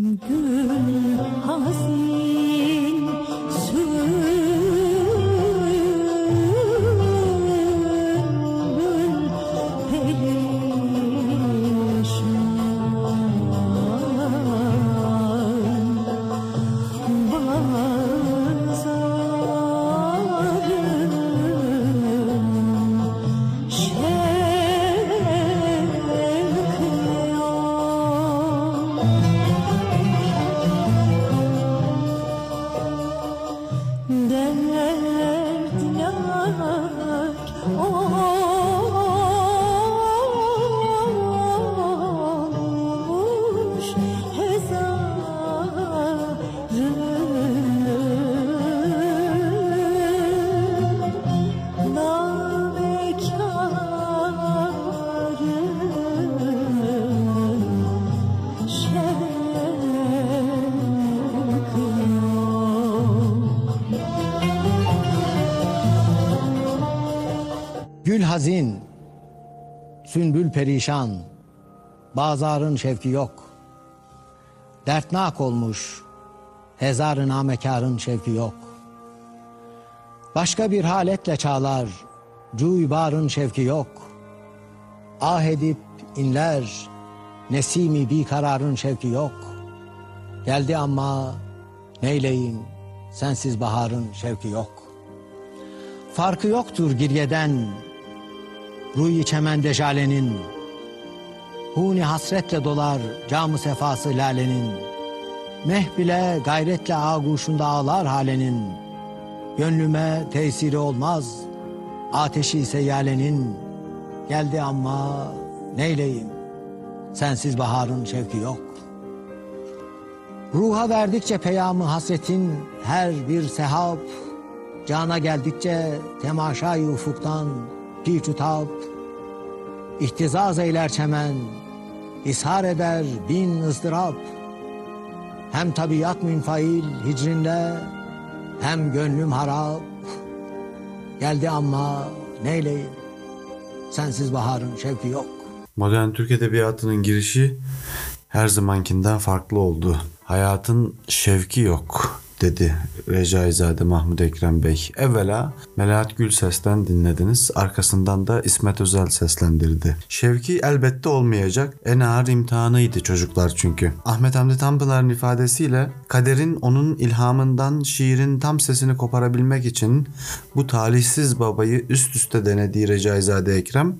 Gül hazin hazin, sünbül perişan, bazarın şevki yok. Dertnak olmuş, hezarı namekarın şevki yok. Başka bir haletle çağlar, cuybarın şevki yok. Ah edip inler, nesimi bir kararın şevki yok. Geldi ama neyleyim, sensiz baharın şevki yok. Farkı yoktur girgeden, Ruhi çemende jalenin, Huni hasretle dolar camı sefası lalenin, Meh bile gayretle ağuşunda ağlar halenin, Gönlüme tesiri olmaz, ateşi ise yalenin, Geldi ama neyleyim, sensiz baharın şevki yok. Ruha verdikçe peyamı hasretin her bir sehap, Cana geldikçe temaşayı ufuktan piçutap, İhtizaz eyler çemen, ishar eder bin ızdırap. Hem tabiat münfail hicrində, hem gönlüm harap. Geldi ama neyleyim, sensiz baharın şevki yok. Modern Türk Edebiyatı'nın girişi her zamankinden farklı oldu. Hayatın şevki yok dedi Recaizade Mahmud Ekrem Bey. Evvela Melahat Gülses'ten dinlediniz. Arkasından da İsmet Özel seslendirdi. Şevki elbette olmayacak. En ağır imtihanıydı çocuklar çünkü. Ahmet Hamdi Tanpınar'ın ifadesiyle kaderin onun ilhamından şiirin tam sesini koparabilmek için bu talihsiz babayı üst üste denediği Recaizade Ekrem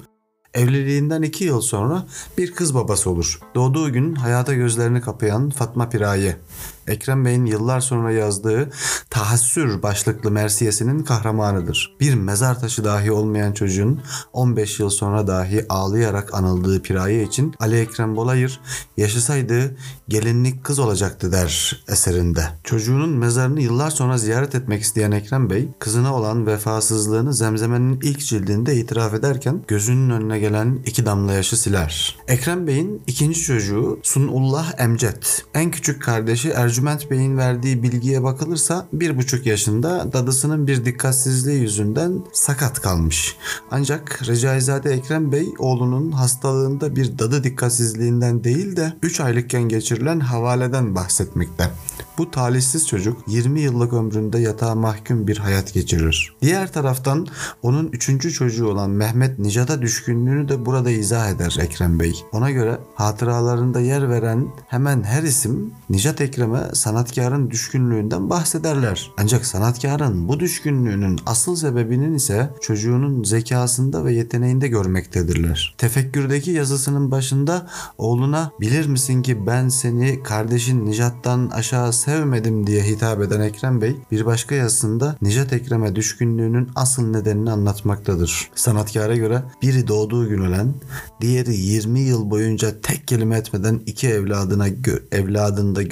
Evliliğinden iki yıl sonra bir kız babası olur. Doğduğu gün hayata gözlerini kapayan Fatma Piraye. Ekrem Bey'in yıllar sonra yazdığı Tahassür başlıklı mersiyesinin kahramanıdır. Bir mezar taşı dahi olmayan çocuğun 15 yıl sonra dahi ağlayarak anıldığı Piraye için Ali Ekrem Bolayır yaşasaydı gelinlik kız olacaktı der eserinde. Çocuğunun mezarını yıllar sonra ziyaret etmek isteyen Ekrem Bey kızına olan vefasızlığını Zemzeme'nin ilk cildinde itiraf ederken gözünün önüne gelen iki damla yaşı siler. Ekrem Bey'in ikinci çocuğu Sunullah Emcet. En küçük kardeşi Ercüment Bey'in verdiği bilgiye bakılırsa bir buçuk yaşında dadısının bir dikkatsizliği yüzünden sakat kalmış. Ancak Recaizade Ekrem Bey oğlunun hastalığında bir dadı dikkatsizliğinden değil de 3 aylıkken geçirilen havaleden bahsetmekte. Bu talihsiz çocuk 20 yıllık ömründe yatağa mahkum bir hayat geçirir. Diğer taraftan onun üçüncü çocuğu olan Mehmet Nicat'a düşkünlüğünü de burada izah eder Ekrem Bey. Ona göre hatıralarında yer veren hemen her isim Nicat Ekrem'e sanatkarın düşkünlüğünden bahsederler. Ancak sanatkarın bu düşkünlüğünün asıl sebebinin ise çocuğunun zekasında ve yeteneğinde görmektedirler. Tefekkürdeki yazısının başında oğluna bilir misin ki ben seni kardeşin Nicat'tan aşağı sevmedim diye hitap eden Ekrem Bey bir başka yazısında Nicat Ekrem'e düşkünlüğünün asıl nedenini anlatmaktadır. Sanatkara göre biri doğduğu gün ölen, diğeri 20 yıl boyunca tek kelime etmeden iki evladına evladında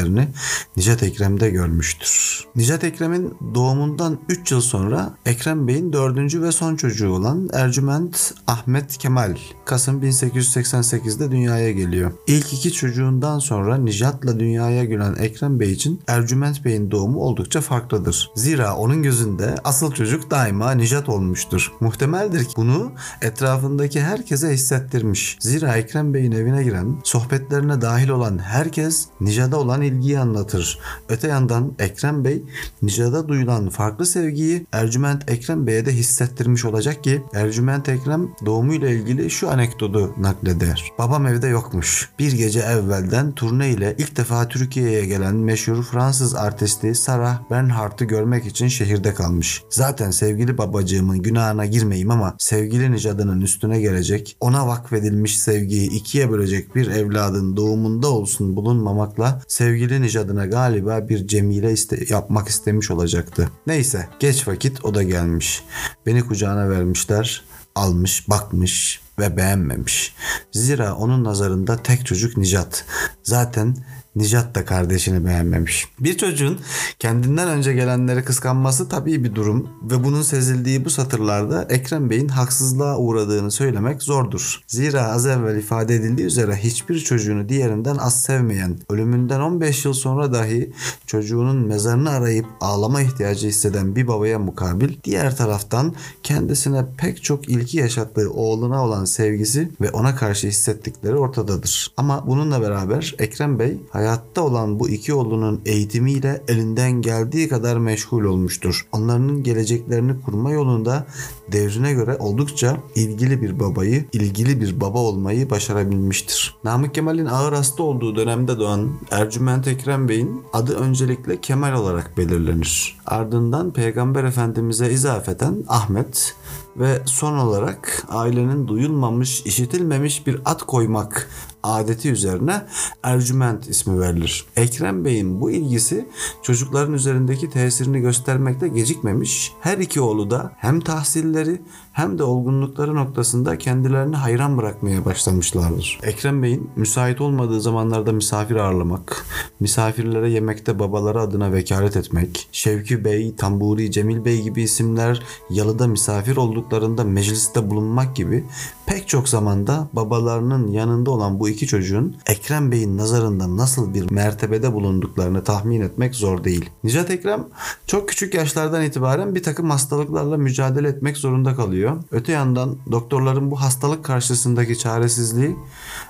göremediklerini Nicat Ekrem'de görmüştür. Nicat Ekrem'in doğumundan 3 yıl sonra Ekrem Bey'in dördüncü ve son çocuğu olan Ercüment Ahmet Kemal Kasım 1888'de dünyaya geliyor. İlk iki çocuğundan sonra Nicat'la dünyaya Ekrem Ekrem Bey için Ercüment Bey'in doğumu oldukça farklıdır. Zira onun gözünde asıl çocuk daima Nijat olmuştur. Muhtemeldir ki bunu etrafındaki herkese hissettirmiş. Zira Ekrem Bey'in evine giren, sohbetlerine dahil olan herkes Nijat'a olan ilgiyi anlatır. Öte yandan Ekrem Bey Nijat'a duyulan farklı sevgiyi Ercüment Ekrem Bey'e de hissettirmiş olacak ki Ercüment Ekrem doğumuyla ilgili şu anekdotu nakleder. Babam evde yokmuş. Bir gece evvelden turne ile ilk defa Türkiye'ye gelen meşhur Fransız artisti Sarah Bernhardt'ı görmek için şehirde kalmış. Zaten sevgili babacığımın günahına girmeyeyim ama sevgili Nijad'ının üstüne gelecek, ona vakfedilmiş sevgiyi ikiye bölecek bir evladın doğumunda olsun bulunmamakla sevgili Nijad'ına galiba bir cemile iste yapmak istemiş olacaktı. Neyse geç vakit o da gelmiş. Beni kucağına vermişler, almış, bakmış ve beğenmemiş. Zira onun nazarında tek çocuk Nijat. Zaten Nijat da kardeşini beğenmemiş. Bir çocuğun kendinden önce gelenleri kıskanması tabii bir durum ve bunun sezildiği bu satırlarda Ekrem Bey'in haksızlığa uğradığını söylemek zordur. Zira az evvel ifade edildiği üzere hiçbir çocuğunu diğerinden az sevmeyen, ölümünden 15 yıl sonra dahi çocuğunun mezarını arayıp ağlama ihtiyacı hisseden bir babaya mukabil diğer taraftan kendisine pek çok ilgi yaşattığı oğluna olan sevgisi ve ona karşı hissettikleri ortadadır. Ama bununla beraber Ekrem Bey hayatta olan bu iki oğlunun eğitimiyle elinden geldiği kadar meşgul olmuştur. Onların geleceklerini kurma yolunda devrine göre oldukça ilgili bir babayı, ilgili bir baba olmayı başarabilmiştir. Namık Kemal'in ağır hasta olduğu dönemde doğan Ercüment Ekrem Bey'in adı öncelikle Kemal olarak belirlenir. Ardından Peygamber Efendimiz'e izafeten Ahmet ve son olarak ailenin duyulmamış, işitilmemiş bir ad koymak adeti üzerine Ercüment ismi verilir. Ekrem Bey'in bu ilgisi çocukların üzerindeki tesirini göstermekte gecikmemiş. Her iki oğlu da hem tahsilleri hem de olgunlukları noktasında kendilerini hayran bırakmaya başlamışlardır. Ekrem Bey'in müsait olmadığı zamanlarda misafir ağırlamak, misafirlere yemekte babaları adına vekalet etmek, Şevki Bey, Tamburi, Cemil Bey gibi isimler yalıda misafir olduklarında mecliste bulunmak gibi pek çok zamanda babalarının yanında olan bu iki çocuğun Ekrem Bey'in nazarında nasıl bir mertebede bulunduklarını tahmin etmek zor değil. Nicat Ekrem çok küçük yaşlardan itibaren bir takım hastalıklarla mücadele etmek zorunda kalıyor. Öte yandan doktorların bu hastalık karşısındaki çaresizliği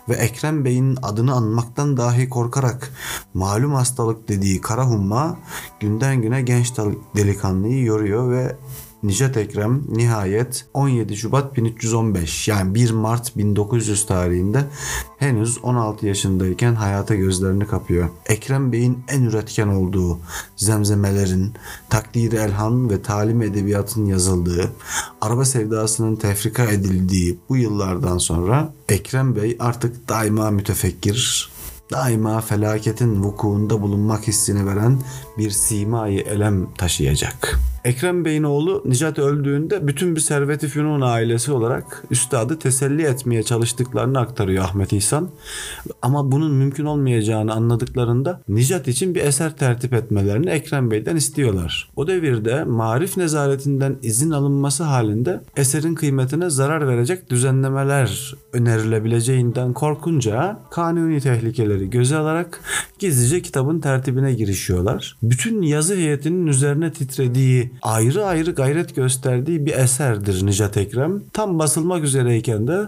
ve Ekrem Bey'in adını anmaktan dahi korkarak malum hastalık dediği kara humma günden güne genç delikanlıyı yoruyor ve Nijat Ekrem nihayet 17 Şubat 1315 yani 1 Mart 1900 tarihinde henüz 16 yaşındayken hayata gözlerini kapıyor. Ekrem Bey'in en üretken olduğu zemzemelerin, takdiri elhan ve talim edebiyatın yazıldığı, araba sevdasının tefrika edildiği bu yıllardan sonra Ekrem Bey artık daima mütefekkir, daima felaketin vukuunda bulunmak hissini veren bir simayı elem taşıyacak. Ekrem Bey'in oğlu Nicat öldüğünde bütün bir serveti fünun ailesi olarak üstadı teselli etmeye çalıştıklarını aktarıyor Ahmet İhsan. Ama bunun mümkün olmayacağını anladıklarında Nicat için bir eser tertip etmelerini Ekrem Bey'den istiyorlar. O devirde marif nezaretinden izin alınması halinde eserin kıymetine zarar verecek düzenlemeler önerilebileceğinden korkunca kanuni tehlikeleri göze alarak gizlice kitabın tertibine girişiyorlar. Bütün yazı heyetinin üzerine titrediği ayrı ayrı gayret gösterdiği bir eserdir Nijat Ekrem. Tam basılmak üzereyken de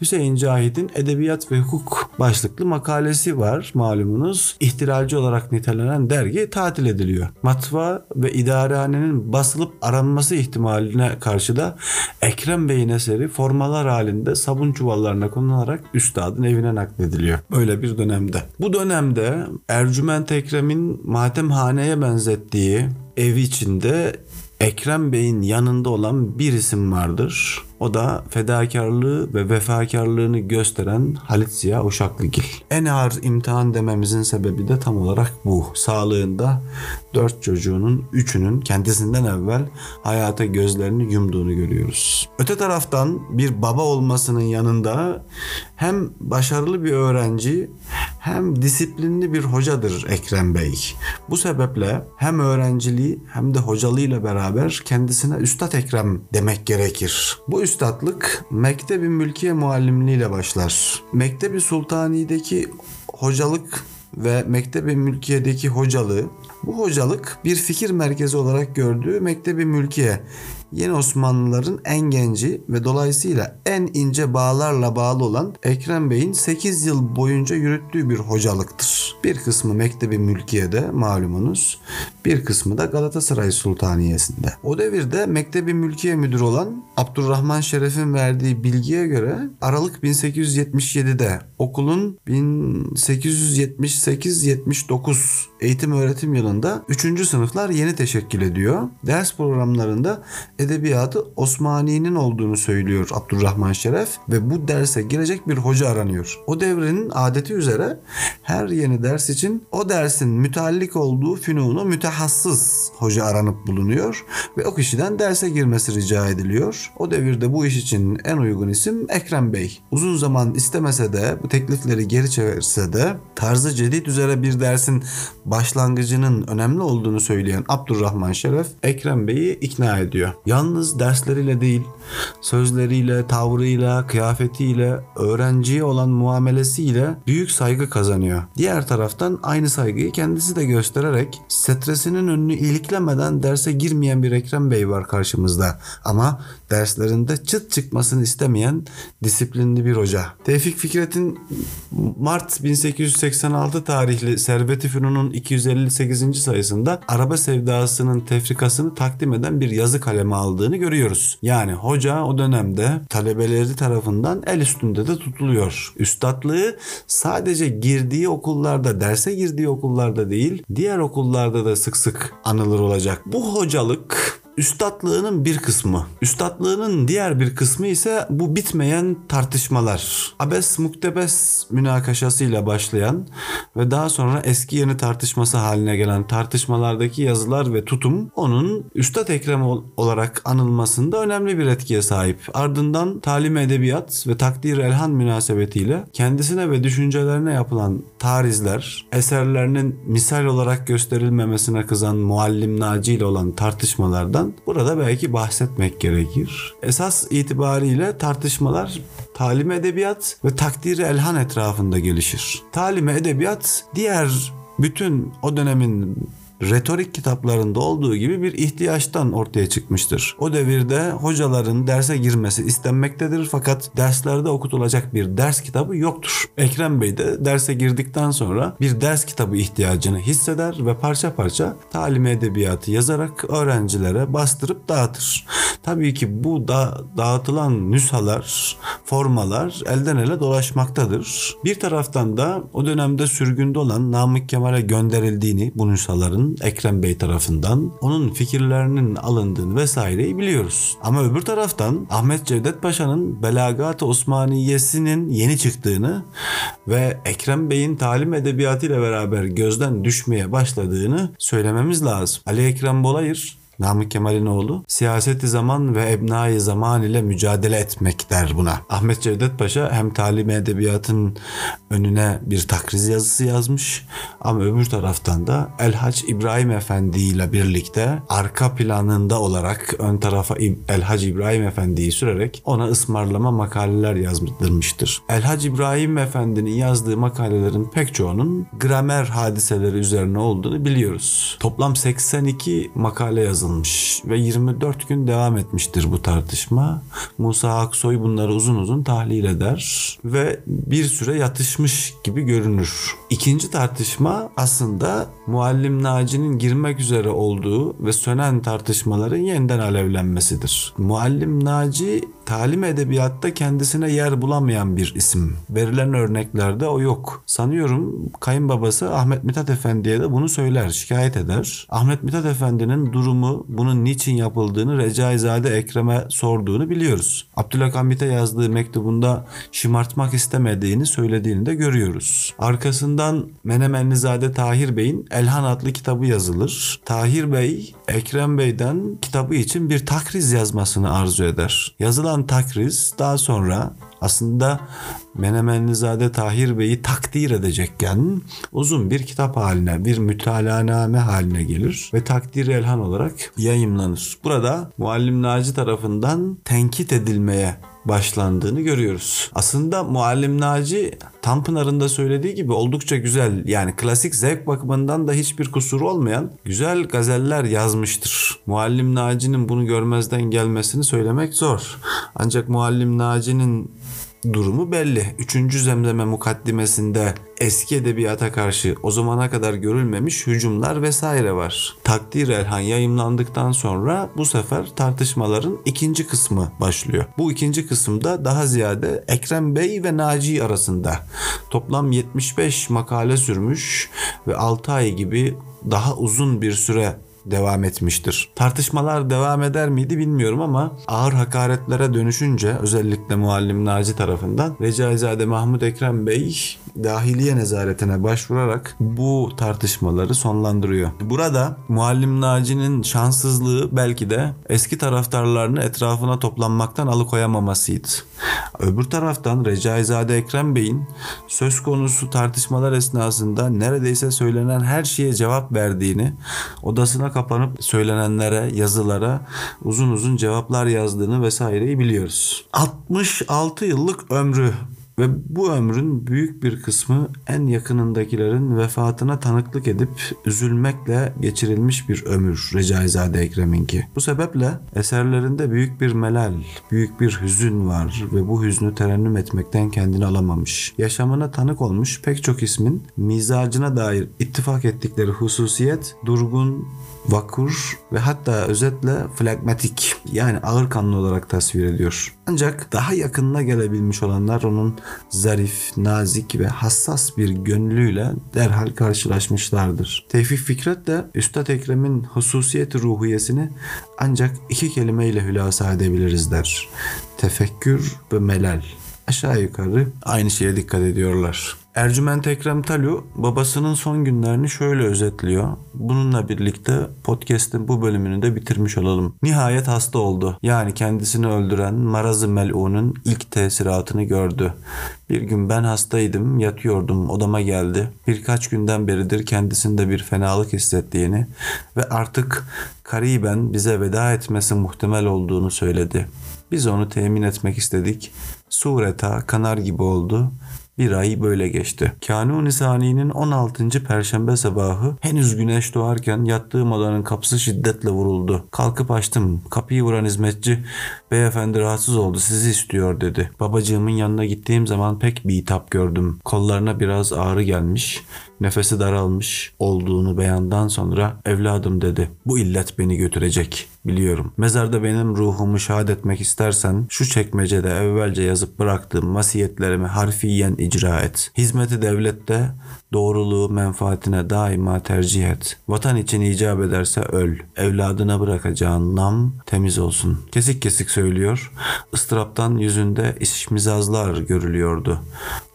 Hüseyin Cahit'in Edebiyat ve Hukuk başlıklı makalesi var malumunuz. İhtiralci olarak nitelenen dergi tatil ediliyor. Matbaa ve idarehanenin basılıp aranması ihtimaline karşı da Ekrem Bey'in eseri formalar halinde sabun çuvallarına konularak üstadın evine naklediliyor. Böyle bir dönemde. Bu dönemde Ercüment Ekrem'in matemhaneye benzettiği evi içinde Ekrem Bey'in yanında olan bir isim vardır. O da fedakarlığı ve vefakarlığını gösteren Halit Ziya Uşaklıgil. En ağır imtihan dememizin sebebi de tam olarak bu. Sağlığında dört çocuğunun üçünün kendisinden evvel hayata gözlerini yumduğunu görüyoruz. Öte taraftan bir baba olmasının yanında hem başarılı bir öğrenci hem disiplinli bir hocadır Ekrem Bey. Bu sebeple hem öğrenciliği hem de hocalığıyla beraber kendisine Üstad Ekrem demek gerekir. Bu üstadlık Mektebi Mülkiye muallimliğiyle başlar. Mektebi Sultani'deki hocalık ve Mektebi Mülkiye'deki hocalığı bu hocalık bir fikir merkezi olarak gördüğü Mektebi Mülkiye Yeni Osmanlıların en genci ve dolayısıyla en ince bağlarla bağlı olan Ekrem Bey'in 8 yıl boyunca yürüttüğü bir hocalıktır. Bir kısmı Mektebi Mülkiye'de malumunuz, bir kısmı da Galatasaray Sultaniyesi'nde. O devirde Mektebi Mülkiye müdürü olan Abdurrahman Şeref'in verdiği bilgiye göre Aralık 1877'de okulun 1878-79 eğitim öğretim yılında 3. sınıflar yeni teşekkül ediyor. Ders programlarında edebiyatı Osmani'nin olduğunu söylüyor Abdurrahman Şeref ve bu derse girecek bir hoca aranıyor. O devrenin adeti üzere her yeni ders için o dersin müteallik olduğu fünunu mütehassıs hoca aranıp bulunuyor ve o kişiden derse girmesi rica ediliyor. O devirde bu iş için en uygun isim Ekrem Bey. Uzun zaman istemese de bu teklifleri geri çevirse de tarzı cedid üzere bir dersin başlangıcının önemli olduğunu söyleyen Abdurrahman Şeref Ekrem Bey'i ikna ediyor. Yalnız dersleriyle değil, sözleriyle, tavrıyla, kıyafetiyle, öğrenciye olan muamelesiyle büyük saygı kazanıyor. Diğer taraftan aynı saygıyı kendisi de göstererek stresinin önünü iliklemeden derse girmeyen bir Ekrem Bey var karşımızda. Ama derslerinde çıt çıkmasını istemeyen disiplinli bir hoca. Tevfik Fikret'in Mart 1886 tarihli Servet-i Fünun'un 258. sayısında araba sevdasının tefrikasını takdim eden bir yazı kalemi aldığını görüyoruz. Yani hoca o dönemde talebeleri tarafından el üstünde de tutuluyor. Üstadlığı sadece girdiği okullarda, derse girdiği okullarda değil, diğer okullarda da sık sık anılır olacak. Bu hocalık üstadlığının bir kısmı. Üstadlığının diğer bir kısmı ise bu bitmeyen tartışmalar. Abes muktebes münakaşasıyla başlayan ve daha sonra eski yeni tartışması haline gelen tartışmalardaki yazılar ve tutum onun Üstad Ekrem olarak anılmasında önemli bir etkiye sahip. Ardından talim edebiyat ve takdir elhan münasebetiyle kendisine ve düşüncelerine yapılan tarizler, eserlerinin misal olarak gösterilmemesine kızan muallim Naci ile olan tartışmalardan burada belki bahsetmek gerekir. Esas itibariyle tartışmalar talim edebiyat ve takdiri elhan etrafında gelişir. Talim edebiyat diğer bütün o dönemin retorik kitaplarında olduğu gibi bir ihtiyaçtan ortaya çıkmıştır. O devirde hocaların derse girmesi istenmektedir fakat derslerde okutulacak bir ders kitabı yoktur. Ekrem Bey de derse girdikten sonra bir ders kitabı ihtiyacını hisseder ve parça parça talim edebiyatı yazarak öğrencilere bastırıp dağıtır. Tabii ki bu da dağıtılan nüshalar, formalar elden ele dolaşmaktadır. Bir taraftan da o dönemde sürgünde olan Namık Kemal'e gönderildiğini bu nüshaların Ekrem Bey tarafından onun fikirlerinin alındığını vesaireyi biliyoruz. Ama öbür taraftan Ahmet Cevdet Paşa'nın Belagat-ı Osmaniyesi'nin yeni çıktığını ve Ekrem Bey'in talim edebiyatı ile beraber gözden düşmeye başladığını söylememiz lazım. Ali Ekrem Bolayır Namık Kemal'in oğlu siyaseti zaman ve ebnai zaman ile mücadele etmek der buna. Ahmet Cevdet Paşa hem talim edebiyatın önüne bir takriz yazısı yazmış ama öbür taraftan da Elhac İbrahim Efendi ile birlikte arka planında olarak ön tarafa Elhac İbrahim Efendi'yi sürerek ona ısmarlama makaleler yazdırmıştır. Elhac İbrahim Efendi'nin yazdığı makalelerin pek çoğunun gramer hadiseleri üzerine olduğunu biliyoruz. Toplam 82 makale yazılmış yazılmış ve 24 gün devam etmiştir bu tartışma. Musa Aksoy bunları uzun uzun tahlil eder ve bir süre yatışmış gibi görünür. İkinci tartışma aslında Muallim Naci'nin girmek üzere olduğu ve sönen tartışmaların yeniden alevlenmesidir. Muallim Naci talim edebiyatta kendisine yer bulamayan bir isim. Verilen örneklerde o yok. Sanıyorum kayınbabası Ahmet Mithat Efendi'ye de bunu söyler, şikayet eder. Ahmet Mithat Efendi'nin durumu, bunun niçin yapıldığını Recaizade Ekrem'e sorduğunu biliyoruz. Abdülhamit'e yazdığı mektubunda şımartmak istemediğini söylediğini de görüyoruz. Arkasından Menemenlizade Tahir Bey'in Elhan adlı kitabı yazılır. Tahir Bey Ekrem Bey'den kitabı için bir takriz yazmasını arzu eder. Yazılan takriz daha sonra Aslında Menemenlizade Tahir Bey'i takdir edecekken uzun bir kitap haline, bir mütalaname haline gelir ve takdir elhan olarak yayımlanır. Burada Muallim Naci tarafından tenkit edilmeye başlandığını görüyoruz. Aslında Muallim Naci Tanpınar'ın da söylediği gibi oldukça güzel yani klasik zevk bakımından da hiçbir kusuru olmayan güzel gazeller yazmıştır. Muallim Naci'nin bunu görmezden gelmesini söylemek zor. Ancak Muallim Naci'nin durumu belli. Üçüncü zemzeme mukaddimesinde eski edebiyata karşı o zamana kadar görülmemiş hücumlar vesaire var. Takdir Elhan yayımlandıktan sonra bu sefer tartışmaların ikinci kısmı başlıyor. Bu ikinci kısımda daha ziyade Ekrem Bey ve Naci arasında toplam 75 makale sürmüş ve 6 ay gibi daha uzun bir süre devam etmiştir. Tartışmalar devam eder miydi bilmiyorum ama ağır hakaretlere dönüşünce özellikle muallim Naci tarafından Recaizade Mahmut Ekrem Bey dahiliye nezaretine başvurarak bu tartışmaları sonlandırıyor. Burada muallim Naci'nin şanssızlığı belki de eski taraftarlarını etrafına toplanmaktan alıkoyamamasıydı. Öbür taraftan Recaizade Ekrem Bey'in söz konusu tartışmalar esnasında neredeyse söylenen her şeye cevap verdiğini, odasına kapanıp söylenenlere, yazılara uzun uzun cevaplar yazdığını vesaireyi biliyoruz. 66 yıllık ömrü ve bu ömrün büyük bir kısmı en yakınındakilerin vefatına tanıklık edip üzülmekle geçirilmiş bir ömür Recaizade Ekrem'inki. Bu sebeple eserlerinde büyük bir melal, büyük bir hüzün var ve bu hüznü terennüm etmekten kendini alamamış. Yaşamına tanık olmuş pek çok ismin mizacına dair ittifak ettikleri hususiyet durgun, vakur ve hatta özetle flagmatik yani ağır kanlı olarak tasvir ediyor. Ancak daha yakınına gelebilmiş olanlar onun zarif, nazik ve hassas bir gönlüyle derhal karşılaşmışlardır. Tevfik Fikret de Üstad Ekrem'in hususiyeti ruhiyesini ancak iki kelimeyle hülasa edebiliriz der. Tefekkür ve melal. Aşağı yukarı aynı şeye dikkat ediyorlar. Ercüment Ekrem Talu babasının son günlerini şöyle özetliyor. Bununla birlikte podcast'in bu bölümünü de bitirmiş olalım. Nihayet hasta oldu. Yani kendisini öldüren marazı melunun ilk tesiratını gördü. Bir gün ben hastaydım, yatıyordum, odama geldi. Birkaç günden beridir kendisinde bir fenalık hissettiğini ve artık kariben bize veda etmesi muhtemel olduğunu söyledi. Biz onu temin etmek istedik. Sureta kanar gibi oldu. Bir ay böyle geçti. Kanuni Sani'nin 16. Perşembe sabahı henüz güneş doğarken yattığım odanın kapısı şiddetle vuruldu. Kalkıp açtım. Kapıyı vuran hizmetçi beyefendi rahatsız oldu sizi istiyor dedi. Babacığımın yanına gittiğim zaman pek bir hitap gördüm. Kollarına biraz ağrı gelmiş. Nefesi daralmış olduğunu beyandan sonra evladım dedi. Bu illet beni götürecek biliyorum. Mezarda benim ruhumu şahit etmek istersen şu çekmecede evvelce yazıp bıraktığım vasiyetlerimi harfiyen icra et. Hizmeti devlette doğruluğu menfaatine daima tercih et. Vatan için icap ederse öl. Evladına bırakacağın nam temiz olsun. Kesik kesik söylüyor. Istıraptan yüzünde işmizazlar görülüyordu.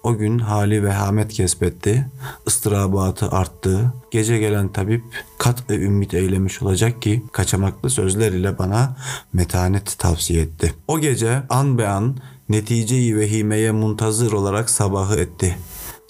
O gün hali vehamet kesbetti. ıstırabatı arttı. Gece gelen tabip kat ve ümit eylemiş olacak ki kaçamaklı sözler ile bana metanet tavsiye etti. O gece an be an neticeyi vehimeye muntazır olarak sabahı etti.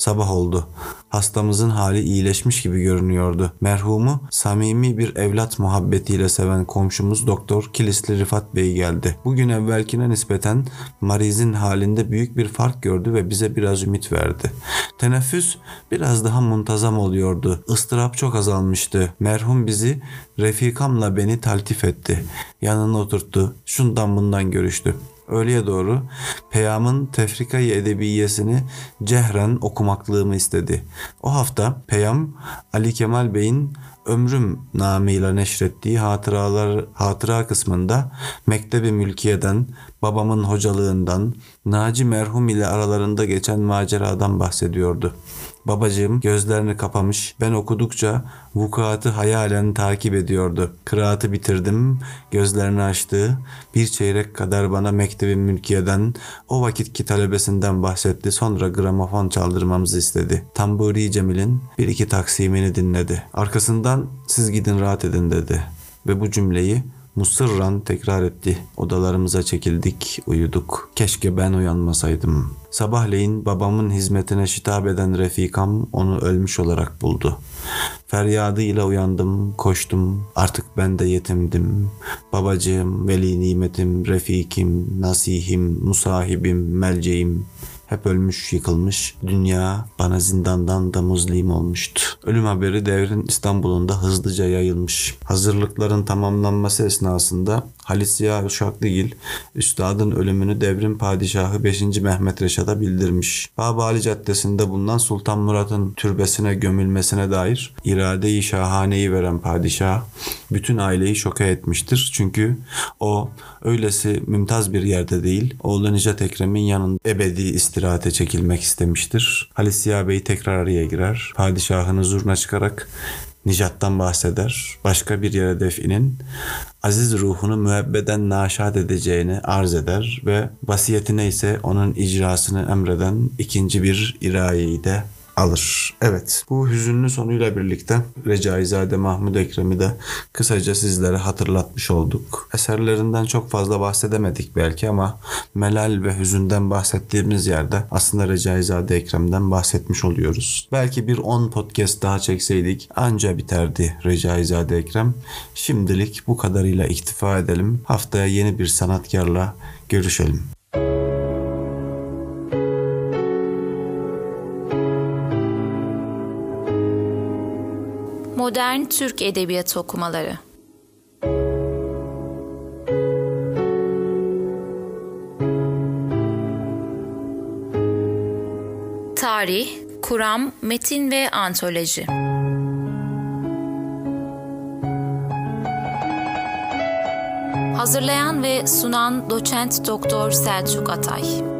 Sabah oldu. Hastamızın hali iyileşmiş gibi görünüyordu. Merhumu samimi bir evlat muhabbetiyle seven komşumuz Doktor Kilisli Rifat Bey geldi. Bugün evvelkine nispeten marizin halinde büyük bir fark gördü ve bize biraz ümit verdi. Teneffüs biraz daha muntazam oluyordu. Istırap çok azalmıştı. Merhum bizi refikamla beni taltif etti. Yanına oturttu. Şundan bundan görüştü. Öğleye doğru Peyam'ın Tefrikayı Edebiyesini cehren okumaklığımı istedi. O hafta Peyam Ali Kemal Bey'in Ömrüm namıyla neşrettiği hatıralar hatıra kısmında Mektebi Mülkiye'den, babamın hocalığından, Naci merhum ile aralarında geçen maceradan bahsediyordu. Babacığım gözlerini kapamış. Ben okudukça vukuatı hayalen takip ediyordu. Kıraatı bitirdim. Gözlerini açtı. Bir çeyrek kadar bana Mektebi Mülkiye'den, o vakitki talebesinden bahsetti. Sonra gramofon çaldırmamızı istedi. Tamburi Cemil'in bir iki taksimini dinledi. Arkasından siz gidin rahat edin dedi. Ve bu cümleyi musırran tekrar etti. Odalarımıza çekildik, uyuduk. Keşke ben uyanmasaydım. Sabahleyin babamın hizmetine şitap eden Refikam onu ölmüş olarak buldu. Feryadıyla uyandım, koştum. Artık ben de yetimdim. Babacığım, veli nimetim, refikim, nasihim, musahibim, melceğim hep ölmüş, yıkılmış. Dünya bana zindandan da muzlim olmuştu. Ölüm haberi devrin İstanbul'unda hızlıca yayılmış. Hazırlıkların tamamlanması esnasında Halis Ziya Uşaklıgil, üstadın ölümünü devrin padişahı 5. Mehmet Reşad'a bildirmiş. Babali Caddesi'nde bulunan Sultan Murat'ın türbesine gömülmesine dair iradeyi şahaneyi veren padişah bütün aileyi şoke etmiştir. Çünkü o öylesi mümtaz bir yerde değil, oğlu Necat Ekrem'in yanında ebedi istirahate çekilmek istemiştir. Halis Ziya Bey tekrar araya girer. Padişahın huzuruna çıkarak Nicat'tan bahseder. Başka bir yere definin aziz ruhunu müebbeden naşat edeceğini arz eder ve vasiyetine ise onun icrasını emreden ikinci bir irayeyi de alır. Evet bu hüzünlü sonuyla birlikte Recaizade Mahmud Ekrem'i de kısaca sizlere hatırlatmış olduk. Eserlerinden çok fazla bahsedemedik belki ama melal ve hüzünden bahsettiğimiz yerde aslında Recaizade Ekrem'den bahsetmiş oluyoruz. Belki bir 10 podcast daha çekseydik anca biterdi Recaizade Ekrem. Şimdilik bu kadarıyla iktifa edelim. Haftaya yeni bir sanatkarla görüşelim. Modern Türk Edebiyatı okumaları. Tarih, kuram, metin ve antoloji. Hazırlayan ve sunan Doçent Doktor Selçuk Atay.